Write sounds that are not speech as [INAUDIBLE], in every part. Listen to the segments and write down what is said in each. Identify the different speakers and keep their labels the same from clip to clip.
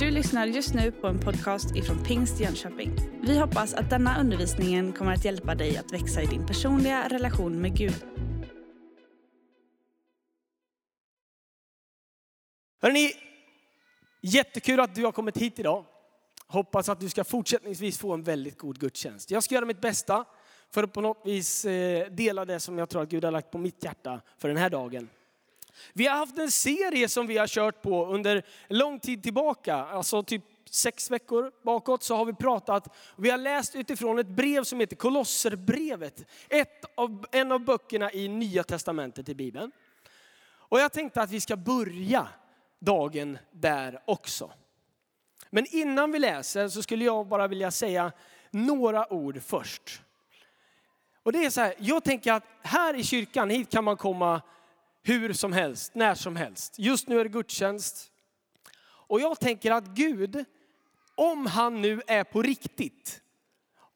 Speaker 1: Du lyssnar just nu på en podcast ifrån Pingst Jönköping. Vi hoppas att denna undervisning kommer att hjälpa dig att växa i din personliga relation med Gud.
Speaker 2: Hörrni, jättekul att du har kommit hit idag. Hoppas att du ska fortsättningsvis få en väldigt god gudstjänst. Jag ska göra mitt bästa för att på något vis eh, dela det som jag tror att Gud har lagt på mitt hjärta för den här dagen. Vi har haft en serie som vi har kört på under lång tid tillbaka, alltså typ sex veckor bakåt så har vi pratat, vi har läst utifrån ett brev som heter Kolosserbrevet. Ett av, en av böckerna i Nya Testamentet i Bibeln. Och jag tänkte att vi ska börja dagen där också. Men innan vi läser så skulle jag bara vilja säga några ord först. Och det är så här, jag tänker att här i kyrkan, hit kan man komma hur som helst, när som helst. Just nu är det gudstjänst. Och jag tänker att Gud, om han nu är på riktigt,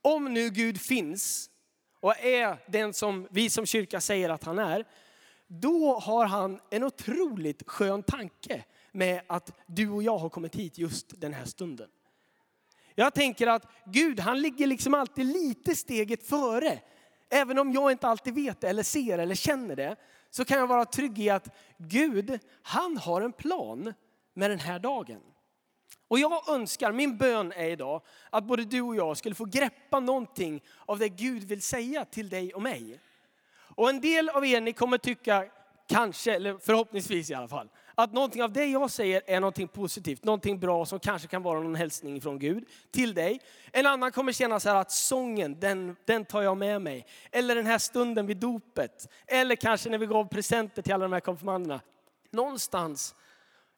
Speaker 2: om nu Gud finns och är den som vi som kyrka säger att han är, då har han en otroligt skön tanke med att du och jag har kommit hit just den här stunden. Jag tänker att Gud, han ligger liksom alltid lite steget före. Även om jag inte alltid vet det eller ser eller känner det, så kan jag vara trygg i att Gud, han har en plan med den här dagen. Och jag önskar, min bön är idag, att både du och jag skulle få greppa någonting av det Gud vill säga till dig och mig. Och en del av er, ni kommer tycka, kanske, eller förhoppningsvis i alla fall, att någonting av det jag säger är någonting positivt, någonting bra som kanske kan vara någon hälsning från Gud till dig. En annan kommer känna så här att sången, den, den tar jag med mig. Eller den här stunden vid dopet. Eller kanske när vi gav presenter till alla de här konfirmanderna. Någonstans,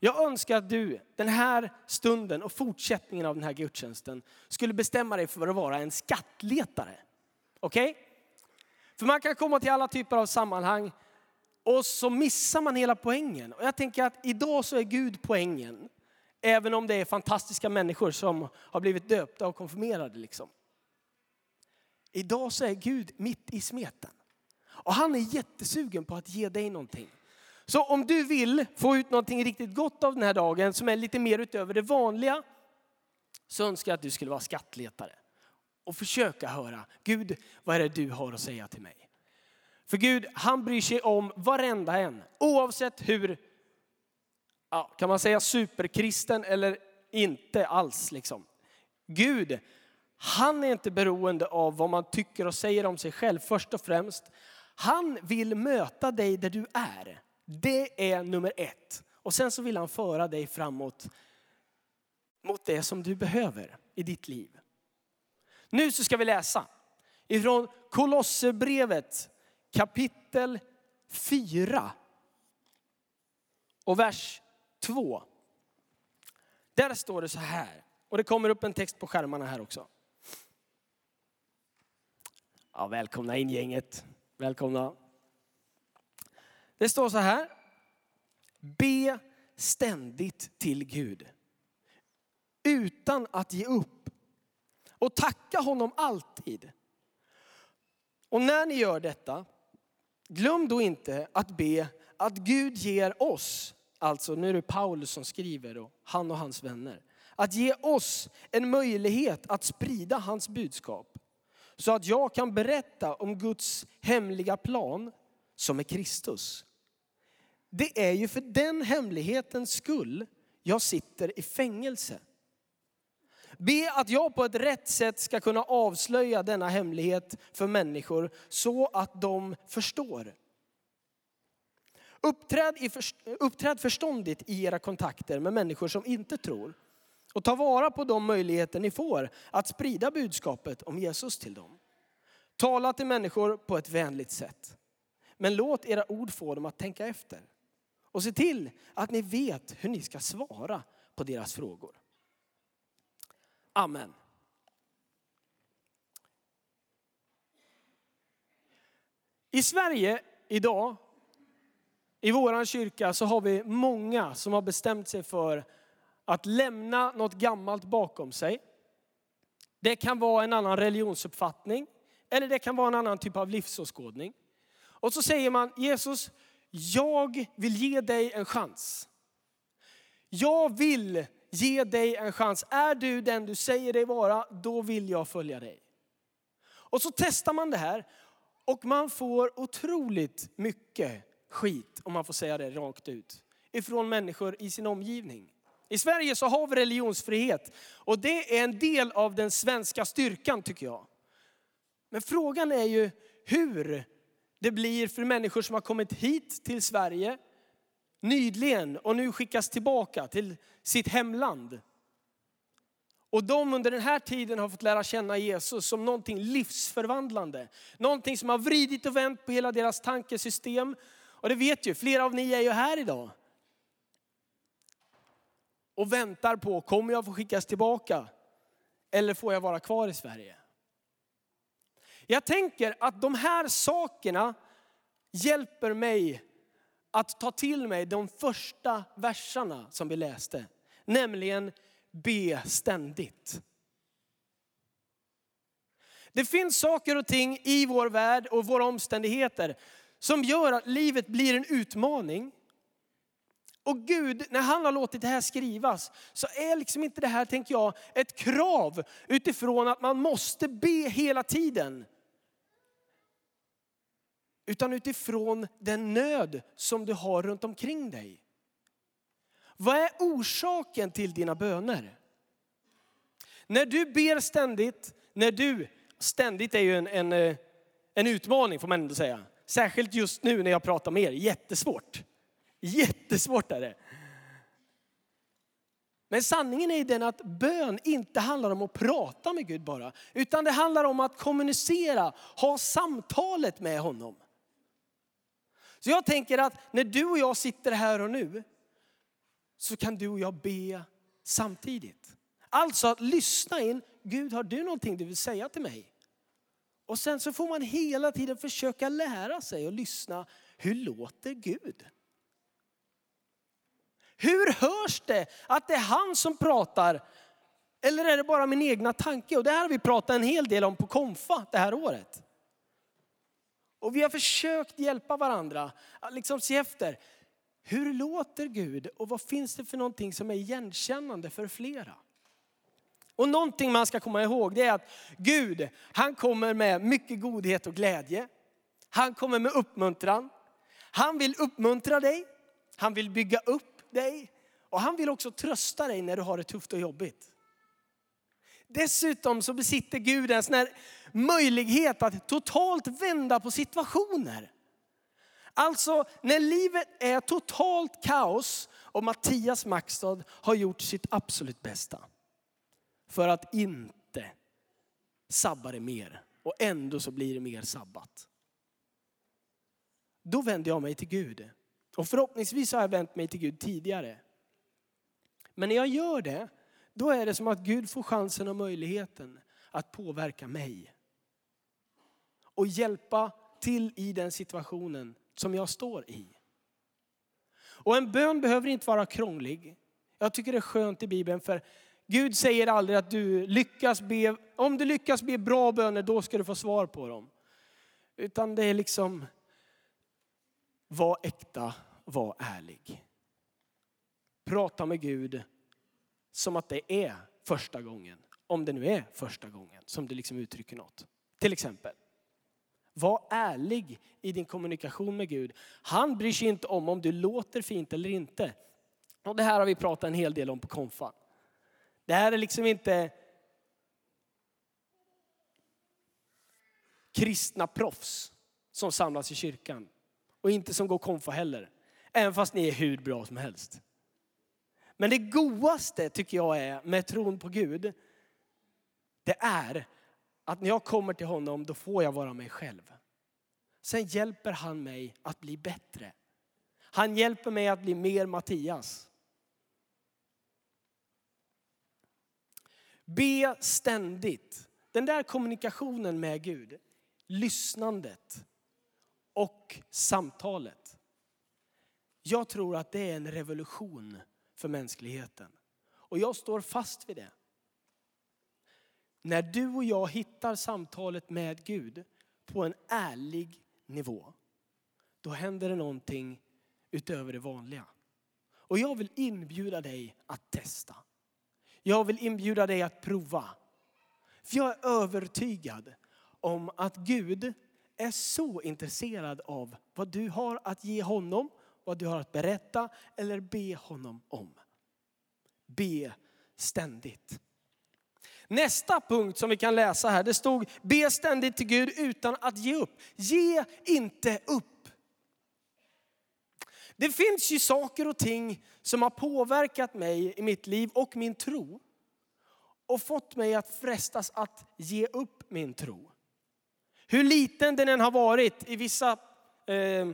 Speaker 2: jag önskar att du den här stunden och fortsättningen av den här gudstjänsten skulle bestämma dig för att vara en skattletare. Okej? Okay? För man kan komma till alla typer av sammanhang och så missar man hela poängen. Och jag tänker att idag så är Gud poängen. Även om det är fantastiska människor som har blivit döpta och konfirmerade. Liksom. Idag så är Gud mitt i smeten. Och han är jättesugen på att ge dig någonting. Så om du vill få ut någonting riktigt gott av den här dagen som är lite mer utöver det vanliga. Så önskar jag att du skulle vara skattletare. Och försöka höra, Gud vad är det du har att säga till mig? För Gud, han bryr sig om varenda en. Oavsett hur, ja, kan man säga superkristen eller inte alls. Liksom. Gud, han är inte beroende av vad man tycker och säger om sig själv först och främst. Han vill möta dig där du är. Det är nummer ett. Och sen så vill han föra dig framåt mot det som du behöver i ditt liv. Nu så ska vi läsa ifrån Kolosserbrevet kapitel 4 och vers 2. Där står det så här, och det kommer upp en text på skärmarna här också. Ja, välkomna in gänget. Välkomna. Det står så här. Be ständigt till Gud. Utan att ge upp. Och tacka honom alltid. Och när ni gör detta, Glöm då inte att be att Gud ger oss, alltså nu är det Paulus som skriver och han och hans vänner, att ge oss en möjlighet att sprida hans budskap. Så att jag kan berätta om Guds hemliga plan som är Kristus. Det är ju för den hemlighetens skull jag sitter i fängelse. Be att jag på ett rätt sätt ska kunna avslöja denna hemlighet för människor så att de förstår. Uppträd, i, uppträd förståndigt i era kontakter med människor som inte tror. Och ta vara på de möjligheter ni får att sprida budskapet om Jesus till dem. Tala till människor på ett vänligt sätt. Men låt era ord få dem att tänka efter. Och se till att ni vet hur ni ska svara på deras frågor. Amen. I Sverige idag, i vår kyrka, så har vi många som har bestämt sig för att lämna något gammalt bakom sig. Det kan vara en annan religionsuppfattning, eller det kan vara en annan typ av livsåskådning. Och så säger man, Jesus, jag vill ge dig en chans. Jag vill ge dig en chans. Är du den du säger dig vara, då vill jag följa dig. Och så testar man det här och man får otroligt mycket skit, om man får säga det rakt ut, ifrån människor i sin omgivning. I Sverige så har vi religionsfrihet och det är en del av den svenska styrkan tycker jag. Men frågan är ju hur det blir för människor som har kommit hit till Sverige nyligen och nu skickas tillbaka till sitt hemland. Och de under den här tiden har fått lära känna Jesus som någonting livsförvandlande. Någonting som har vridit och vänt på hela deras tankesystem. Och det vet ju, flera av ni är ju här idag. Och väntar på, kommer jag få skickas tillbaka? Eller får jag vara kvar i Sverige? Jag tänker att de här sakerna hjälper mig att ta till mig de första verserna som vi läste. Nämligen be ständigt. Det finns saker och ting i vår värld och våra omständigheter som gör att livet blir en utmaning. Och Gud, när han har låtit det här skrivas, så är liksom inte det här, tänker jag, ett krav utifrån att man måste be hela tiden. Utan utifrån den nöd som du har runt omkring dig. Vad är orsaken till dina böner? När du ber ständigt, när du, ständigt är ju en, en, eh, en utmaning får man ändå säga. Särskilt just nu när jag pratar med er, jättesvårt. Jättesvårt är det. Men sanningen är den att bön inte handlar om att prata med Gud bara. Utan det handlar om att kommunicera, ha samtalet med honom. Så jag tänker att när du och jag sitter här och nu så kan du och jag be samtidigt. Alltså att lyssna in, Gud har du någonting du vill säga till mig? Och sen så får man hela tiden försöka lära sig och lyssna, hur låter Gud? Hur hörs det att det är han som pratar? Eller är det bara min egna tanke? Och det här har vi pratat en hel del om på Konfa det här året. Och vi har försökt hjälpa varandra att liksom se efter, hur låter Gud och vad finns det för någonting som är igenkännande för flera? Och någonting man ska komma ihåg det är att Gud, han kommer med mycket godhet och glädje. Han kommer med uppmuntran. Han vill uppmuntra dig. Han vill bygga upp dig. Och han vill också trösta dig när du har det tufft och jobbigt. Dessutom så besitter Gud en sån här möjlighet att totalt vända på situationer. Alltså när livet är totalt kaos och Mattias Maxstad har gjort sitt absolut bästa. För att inte sabba det mer. Och ändå så blir det mer sabbat. Då vänder jag mig till Gud. Och förhoppningsvis har jag vänt mig till Gud tidigare. Men när jag gör det, då är det som att Gud får chansen och möjligheten att påverka mig. Och hjälpa till i den situationen som jag står i. Och en bön behöver inte vara krånglig. Jag tycker det är skönt i Bibeln för Gud säger aldrig att du lyckas be, om du lyckas be bra böner då ska du få svar på dem. Utan det är liksom, var äkta, var ärlig. Prata med Gud som att det är första gången. Om det nu är första gången som du liksom uttrycker något. Till exempel. Var ärlig i din kommunikation med Gud. Han bryr sig inte om om du låter fint eller inte. Och det här har vi pratat en hel del om på konfan. Det här är liksom inte kristna proffs som samlas i kyrkan. Och inte som går konfa heller. Även fast ni är hur bra som helst. Men det godaste tycker jag är med tron på Gud, det är att när jag kommer till honom då får jag vara mig själv. Sen hjälper han mig att bli bättre. Han hjälper mig att bli mer Mattias. Be ständigt. Den där kommunikationen med Gud, lyssnandet och samtalet. Jag tror att det är en revolution för mänskligheten. Och jag står fast vid det. När du och jag hittar samtalet med Gud på en ärlig nivå, då händer det någonting utöver det vanliga. Och jag vill inbjuda dig att testa. jag vill inbjuda dig att prova. För jag är övertygad om att Gud är så intresserad av vad du har att ge honom, vad du har att berätta eller be honom om. Be ständigt. Nästa punkt som vi kan läsa här, det stod be ständigt till Gud utan att ge upp. Ge inte upp. Det finns ju saker och ting som har påverkat mig i mitt liv och min tro. Och fått mig att frestas att ge upp min tro. Hur liten den än har varit i vissa eh,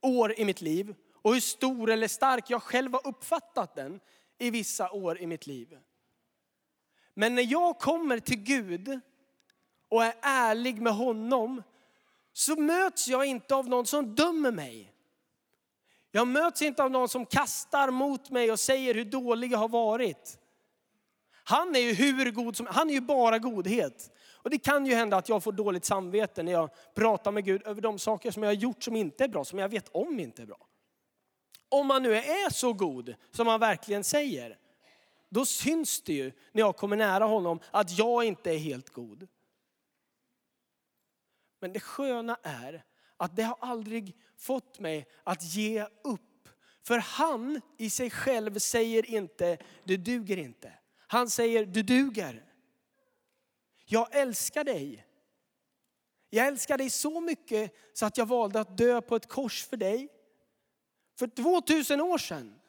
Speaker 2: år i mitt liv. Och hur stor eller stark jag själv har uppfattat den i vissa år i mitt liv. Men när jag kommer till Gud och är ärlig med honom så möts jag inte av någon som dömer mig. Jag möts inte av någon som kastar mot mig och säger hur dålig jag har varit. Han är ju hur god som Han är ju bara godhet. Och det kan ju hända att jag får dåligt samvete när jag pratar med Gud över de saker som jag har gjort som inte är bra, som jag vet om inte är bra. Om man nu är så god som man verkligen säger, då syns det ju när jag kommer nära honom att jag inte är helt god. Men det sköna är att det har aldrig fått mig att ge upp. För han i sig själv säger inte, du duger inte. Han säger, du duger. Jag älskar dig. Jag älskar dig så mycket så att jag valde att dö på ett kors för dig. För 2000 år sedan.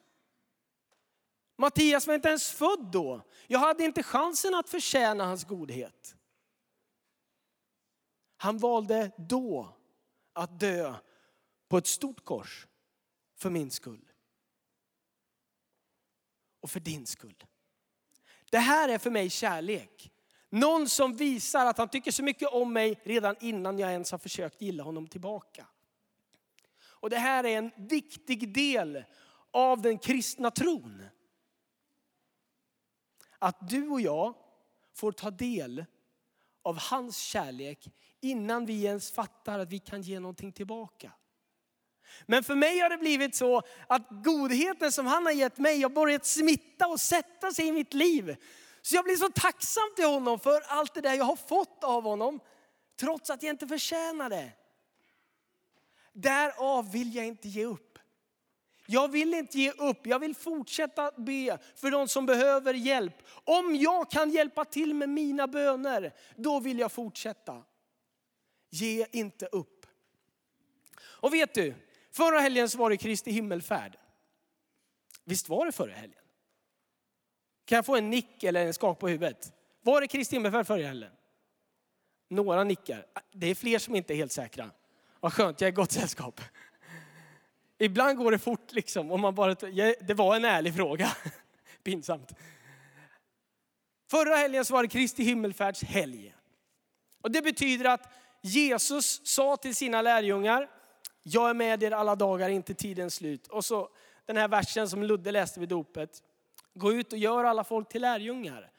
Speaker 2: Mattias var inte ens född då. Jag hade inte chansen att förtjäna hans godhet. Han valde då att dö på ett stort kors för min skull. Och för din skull. Det här är för mig kärlek. Någon som visar att han tycker så mycket om mig redan innan jag ens har försökt gilla honom tillbaka. Och det här är en viktig del av den kristna tron. Att du och jag får ta del av hans kärlek innan vi ens fattar att vi kan ge någonting tillbaka. Men för mig har det blivit så att godheten som han har gett mig har börjat smitta och sätta sig i mitt liv. Så jag blir så tacksam till honom för allt det där jag har fått av honom, trots att jag inte förtjänar det. Därav vill jag inte ge upp. Jag vill inte ge upp, jag vill fortsätta be för de som behöver hjälp. Om jag kan hjälpa till med mina böner, då vill jag fortsätta. Ge inte upp. Och vet du, förra helgen så var det Kristi himmelfärd. Visst var det förra helgen? Kan jag få en nick eller en skak på huvudet? Var det Kristi himmelfärd förra helgen? Några nickar. Det är fler som inte är helt säkra. Vad skönt, jag är i gott sällskap. Ibland går det fort liksom. Om man bara, det var en ärlig fråga. [LAUGHS] Pinsamt. Förra helgen så var det Kristi himmelfärds helg. Och det betyder att Jesus sa till sina lärjungar, jag är med er alla dagar inte tidens slut. Och så den här versen som Ludde läste vid dopet. Gå ut och gör alla folk till lärjungar.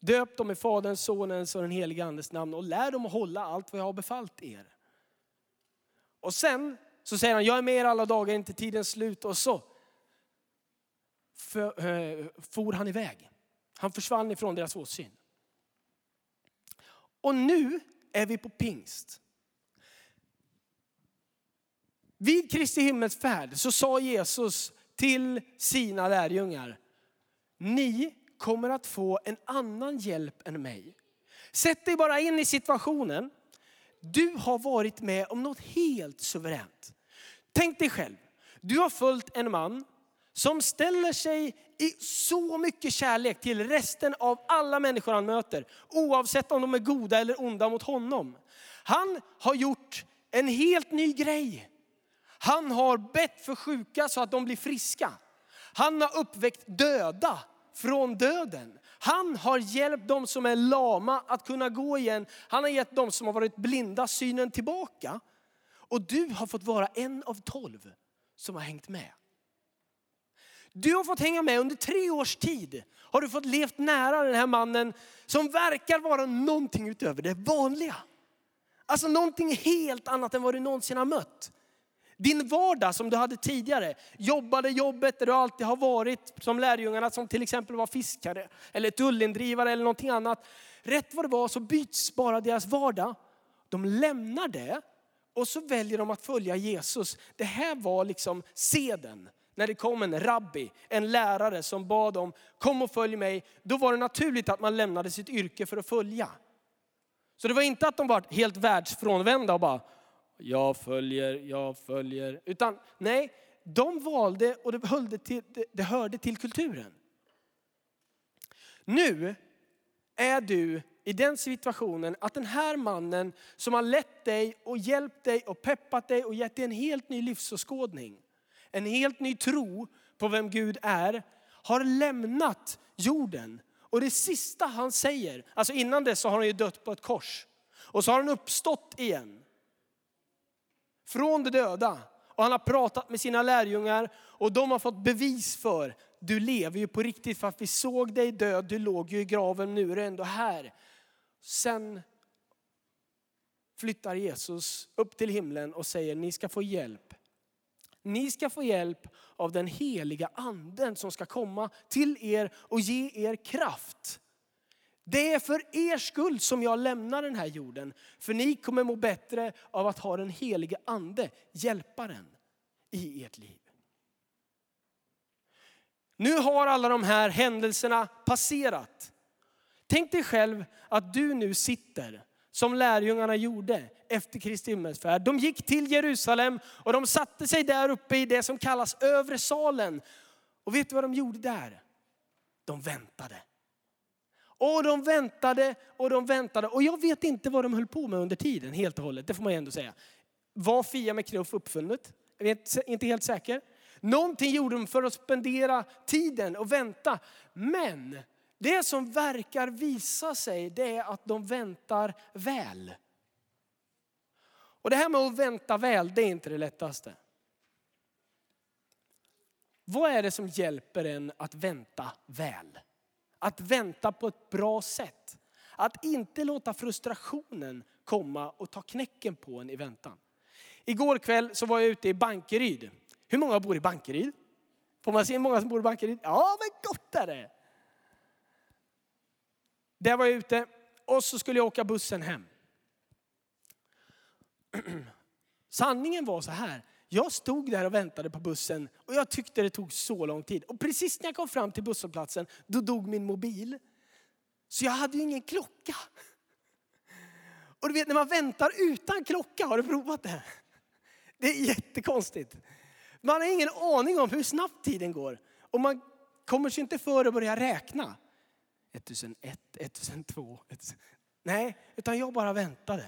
Speaker 2: Döp dem i Faderns, Sonens och den helige Andes namn och lär dem att hålla allt vad jag har befallt er. Och sen så säger han, jag är med er alla dagar inte tidens slut. Och så för, eh, for han iväg. Han försvann ifrån deras åsyn. Och nu är vi på pingst. Vid Kristi himmelsfärd så sa Jesus till sina lärjungar, ni kommer att få en annan hjälp än mig. Sätt dig bara in i situationen. Du har varit med om något helt suveränt. Tänk dig själv, du har följt en man som ställer sig i så mycket kärlek till resten av alla människor han möter. Oavsett om de är goda eller onda mot honom. Han har gjort en helt ny grej. Han har bett för sjuka så att de blir friska. Han har uppväckt döda från döden. Han har hjälpt de som är lama att kunna gå igen. Han har gett de som har varit blinda synen tillbaka. Och du har fått vara en av tolv som har hängt med. Du har fått hänga med under tre års tid. Har du fått levt nära den här mannen som verkar vara någonting utöver det vanliga. Alltså någonting helt annat än vad du någonsin har mött. Din vardag som du hade tidigare, jobbade jobbet där du alltid har varit som lärjungarna som till exempel var fiskare eller tullindrivare eller någonting annat. Rätt vad det var så byts bara deras vardag. De lämnar det och så väljer de att följa Jesus. Det här var liksom seden. När det kom en rabbi, en lärare som bad dem, kom och följ mig. Då var det naturligt att man lämnade sitt yrke för att följa. Så det var inte att de var helt världsfrånvända och bara, jag följer, jag följer. Utan nej, de valde och det, höll till, det hörde till kulturen. Nu är du i den situationen att den här mannen som har lett dig och hjälpt dig och peppat dig och gett dig en helt ny livsåskådning, en helt ny tro på vem Gud är, har lämnat jorden. Och det sista han säger, alltså innan det så har han ju dött på ett kors. Och så har han uppstått igen. Från de döda. Och han har pratat med sina lärjungar och de har fått bevis för, du lever ju på riktigt för att vi såg dig död, du låg ju i graven, nu är du ändå här. Sen flyttar Jesus upp till himlen och säger, ni ska få hjälp. Ni ska få hjälp av den heliga anden som ska komma till er och ge er kraft. Det är för er skull som jag lämnar den här jorden. För ni kommer må bättre av att ha den helige ande, hjälparen, i ert liv. Nu har alla de här händelserna passerat. Tänk dig själv att du nu sitter som lärjungarna gjorde efter Kristi himmelsfärd. De gick till Jerusalem och de satte sig där uppe i det som kallas övre salen. Och vet du vad de gjorde där? De väntade. Och de väntade och de väntade. Och jag vet inte vad de höll på med under tiden helt och hållet. Det får man ju ändå säga. Var Fia med knuff uppfunnet? Jag är inte helt säker. Någonting gjorde de för att spendera tiden och vänta. Men det som verkar visa sig det är att de väntar väl. Och det här med att vänta väl, det är inte det lättaste. Vad är det som hjälper en att vänta väl? Att vänta på ett bra sätt. Att inte låta frustrationen komma och ta knäcken på en i väntan. Igår kväll så var jag ute i Bankeryd. Hur många bor i Bankeryd? Får man se hur många som bor i Bankeryd? Ja, men gott är det. Där var jag ute och så skulle jag åka bussen hem. [CLEARS THROAT] Sanningen var så här. Jag stod där och väntade på bussen och jag tyckte det tog så lång tid. Och precis när jag kom fram till busshållplatsen, då dog min mobil. Så jag hade ju ingen klocka. Och du vet när man väntar utan klocka, har du provat det? Det är jättekonstigt. Man har ingen aning om hur snabbt tiden går. Och man kommer sig inte för att börja räkna. 1001, 1002, 1002. Nej, utan jag bara väntade.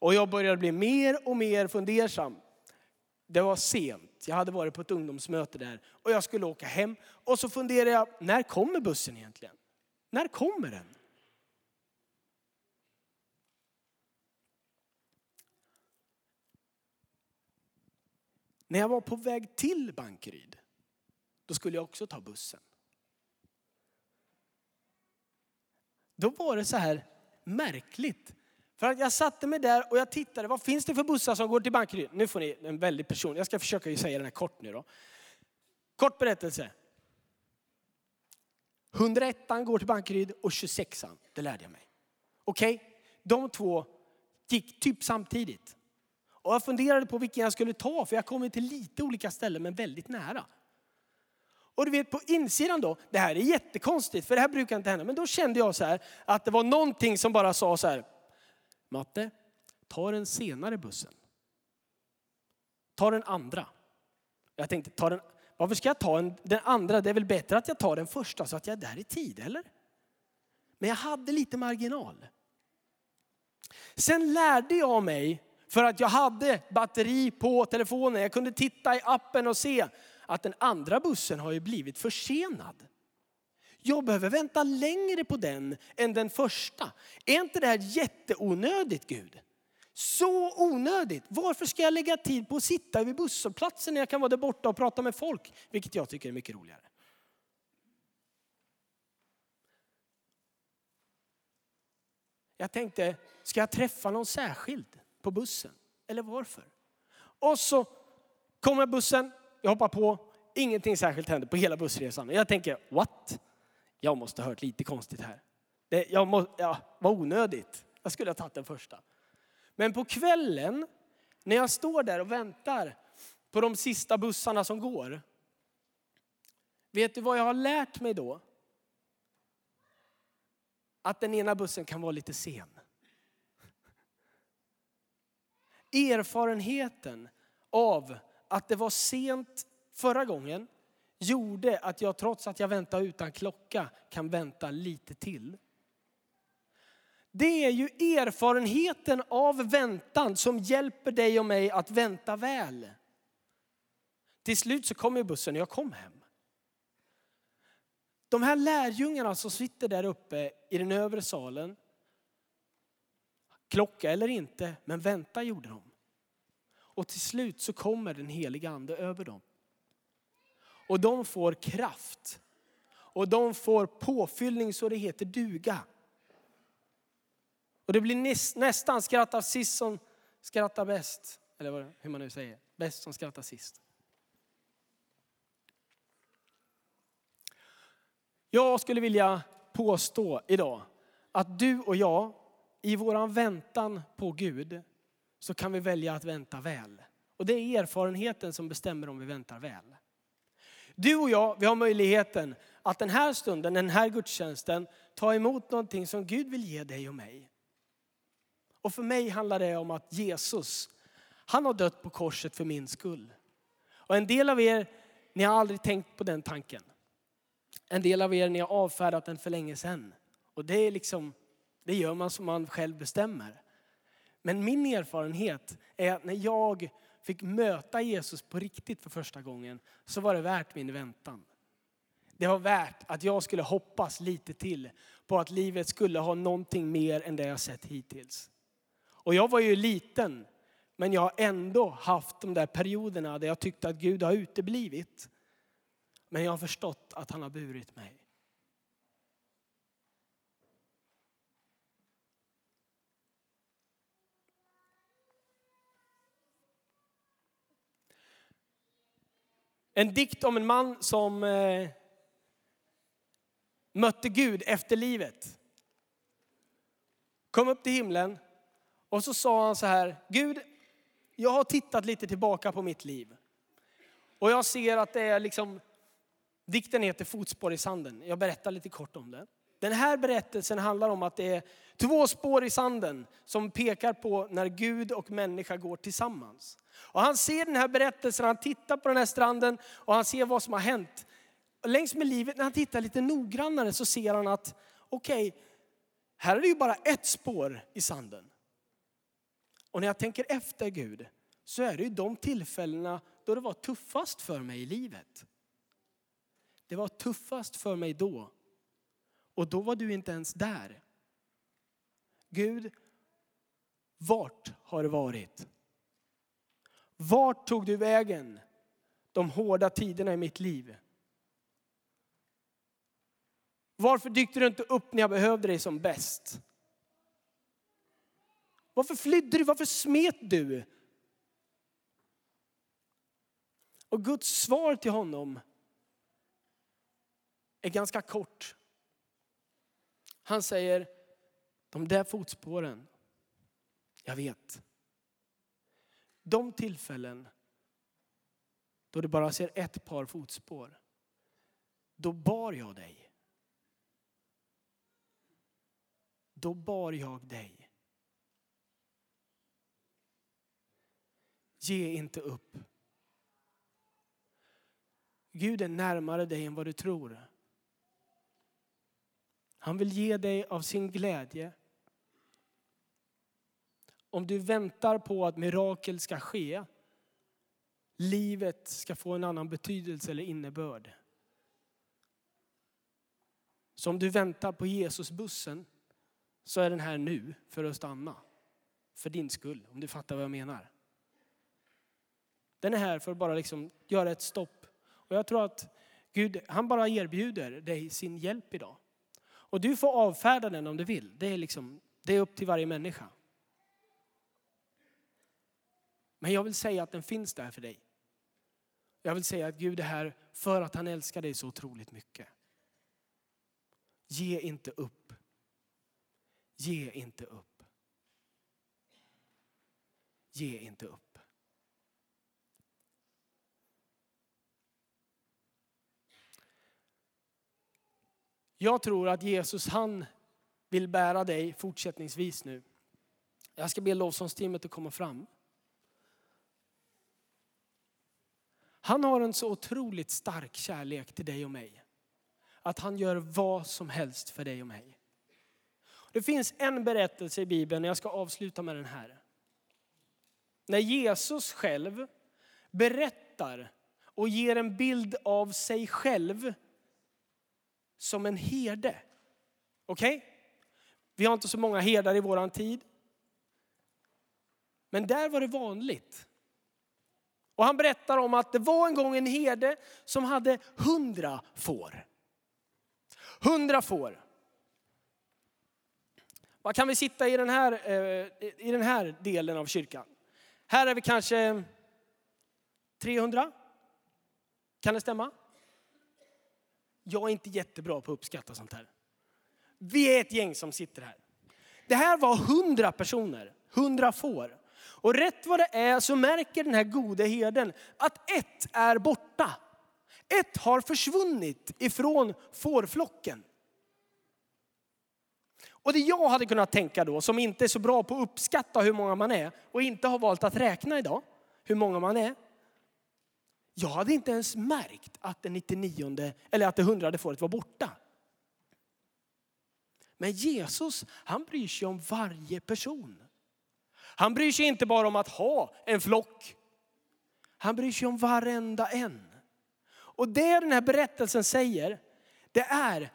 Speaker 2: Och jag började bli mer och mer fundersam. Det var sent, jag hade varit på ett ungdomsmöte där och jag skulle åka hem. Och så funderade jag, när kommer bussen egentligen? När kommer den? När jag var på väg till Bankeryd, då skulle jag också ta bussen. Då var det så här märkligt. För att jag satte mig där och jag tittade, vad finns det för bussar som går till Bankeryd? Nu får ni en väldig person, jag ska försöka säga den här kort nu då. Kort berättelse. 101 går till Bankeryd och 26 det lärde jag mig. Okej, okay? de två gick typ samtidigt. Och jag funderade på vilken jag skulle ta, för jag kom till lite olika ställen men väldigt nära. Och du vet på insidan då, det här är jättekonstigt för det här brukar inte hända. Men då kände jag så här att det var någonting som bara sa så här. Matte, ta den senare bussen. Ta den andra. Jag tänkte, ta den, varför ska jag ta en, den andra? Det är väl bättre att jag tar den första så att jag är där i tid, eller? Men jag hade lite marginal. Sen lärde jag mig, för att jag hade batteri på telefonen, jag kunde titta i appen och se att den andra bussen har ju blivit försenad. Jag behöver vänta längre på den än den första. Är inte det här jätteonödigt Gud? Så onödigt. Varför ska jag lägga tid på att sitta vid busshållplatsen när jag kan vara där borta och prata med folk? Vilket jag tycker är mycket roligare. Jag tänkte, ska jag träffa någon särskild på bussen? Eller varför? Och så kommer bussen, jag hoppar på, ingenting särskilt händer på hela bussresan. Jag tänker, what? Jag måste ha hört lite konstigt här. Det, jag må, ja, vad onödigt. Jag skulle ha tagit den första. Men på kvällen, när jag står där och väntar på de sista bussarna som går. Vet du vad jag har lärt mig då? Att den ena bussen kan vara lite sen. Erfarenheten av att det var sent förra gången gjorde att jag trots att jag väntade utan klocka kan vänta lite till. Det är ju erfarenheten av väntan som hjälper dig och mig att vänta väl. Till slut så kom ju bussen och jag kom hem. De här lärjungarna som sitter där uppe i den övre salen, klocka eller inte, men vänta gjorde de. Och till slut så kommer den heliga ande över dem. Och de får kraft. Och de får påfyllning så det heter duga. Och det blir nästan skratta sist som skrattar bäst. Eller hur man nu säger. Bäst som skrattar sist. Jag skulle vilja påstå idag att du och jag i våran väntan på Gud så kan vi välja att vänta väl. Och det är erfarenheten som bestämmer om vi väntar väl. Du och jag, vi har möjligheten att den här stunden, den här gudstjänsten, ta emot någonting som Gud vill ge dig och mig. Och för mig handlar det om att Jesus, han har dött på korset för min skull. Och en del av er, ni har aldrig tänkt på den tanken. En del av er, ni har avfärdat den för länge sedan. Och det är liksom, det gör man som man själv bestämmer. Men min erfarenhet är att när jag fick möta Jesus på riktigt för första gången så var det värt min väntan. Det var värt att jag skulle hoppas lite till på att livet skulle ha någonting mer än det jag sett hittills. Och jag var ju liten, men jag har ändå haft de där perioderna där jag tyckte att Gud har uteblivit. Men jag har förstått att han har burit mig. En dikt om en man som eh, mötte Gud efter livet. Kom upp till himlen och så sa han så här, Gud, jag har tittat lite tillbaka på mitt liv. Och jag ser att det är liksom, dikten heter Fotspår i sanden. Jag berättar lite kort om den. Den här berättelsen handlar om att det är två spår i sanden som pekar på när Gud och människa går tillsammans. Och han ser den här berättelsen, han tittar på den här stranden och han ser vad som har hänt. Längs med livet, när han tittar lite noggrannare så ser han att okej, okay, här är det ju bara ett spår i sanden. Och när jag tänker efter Gud så är det ju de tillfällena då det var tuffast för mig i livet. Det var tuffast för mig då. Och då var du inte ens där. Gud, vart har det varit? Vart tog du vägen de hårda tiderna i mitt liv? Varför dykte du inte upp när jag behövde dig som bäst? Varför flydde du? Varför smet du? Och Guds svar till honom är ganska kort. Han säger, de där fotspåren, jag vet. De tillfällen då du bara ser ett par fotspår, då bar jag dig. Då bar jag dig. Ge inte upp. Gud är närmare dig än vad du tror. Han vill ge dig av sin glädje. Om du väntar på att mirakel ska ske, livet ska få en annan betydelse eller innebörd. Så om du väntar på Jesusbussen så är den här nu för att stanna. För din skull, om du fattar vad jag menar. Den är här för att bara liksom göra ett stopp. Och jag tror att Gud, han bara erbjuder dig sin hjälp idag. Och du får avfärda den om du vill. Det är, liksom, det är upp till varje människa. Men jag vill säga att den finns där för dig. Jag vill säga att Gud är här för att han älskar dig så otroligt mycket. Ge inte upp. Ge inte upp. Ge inte upp. Jag tror att Jesus han vill bära dig fortsättningsvis nu. Jag ska be lovsångsteamet att komma fram. Han har en så otroligt stark kärlek till dig och mig. Att han gör vad som helst för dig och mig. Det finns en berättelse i Bibeln, och jag ska avsluta med den här. När Jesus själv berättar och ger en bild av sig själv som en herde. Okej? Okay? Vi har inte så många herdar i våran tid. Men där var det vanligt. Och han berättar om att det var en gång en herde som hade hundra får. Hundra får. Vad kan vi sitta i den, här, eh, i den här delen av kyrkan? Här är vi kanske 300. Kan det stämma? Jag är inte jättebra på att uppskatta sånt här. Vi är ett gäng som sitter här. Det här var hundra personer, hundra får. Och rätt vad det är så märker den här gode herden att ett är borta. Ett har försvunnit ifrån fårflocken. Och det jag hade kunnat tänka då, som inte är så bra på att uppskatta hur många man är och inte har valt att räkna idag, hur många man är. Jag hade inte ens märkt att det 99 eller att det hundrade fåret var borta. Men Jesus, han bryr sig om varje person. Han bryr sig inte bara om att ha en flock. Han bryr sig om varenda en. Och det den här berättelsen säger, det är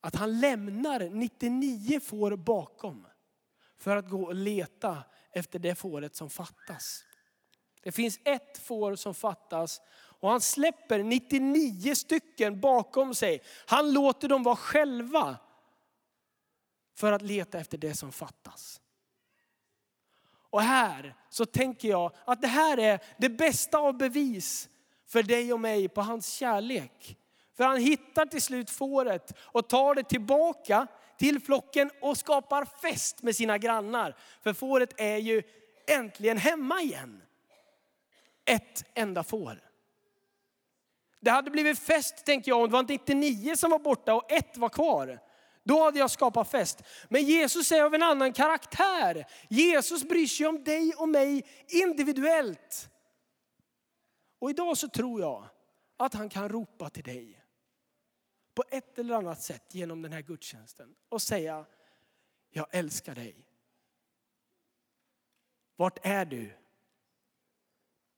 Speaker 2: att han lämnar 99 får bakom för att gå och leta efter det fåret som fattas. Det finns ett får som fattas och han släpper 99 stycken bakom sig. Han låter dem vara själva för att leta efter det som fattas. Och här så tänker jag att det här är det bästa av bevis för dig och mig på hans kärlek. För han hittar till slut fåret och tar det tillbaka till flocken och skapar fest med sina grannar. För fåret är ju äntligen hemma igen. Ett enda får. Det hade blivit fest tänker jag om det var 99 som var borta och ett var kvar. Då hade jag skapat fest. Men Jesus är av en annan karaktär. Jesus bryr sig om dig och mig individuellt. Och idag så tror jag att han kan ropa till dig på ett eller annat sätt genom den här gudstjänsten och säga, jag älskar dig. Vart är du,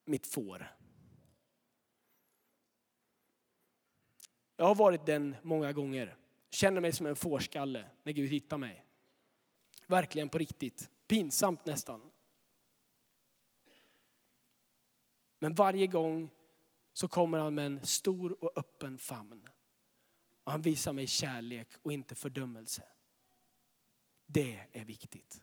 Speaker 2: mitt får? Jag har varit den många gånger. Känner mig som en fårskalle när Gud hittar mig. Verkligen på riktigt. Pinsamt nästan. Men varje gång så kommer han med en stor och öppen famn. Och han visar mig kärlek och inte fördömelse. Det är viktigt.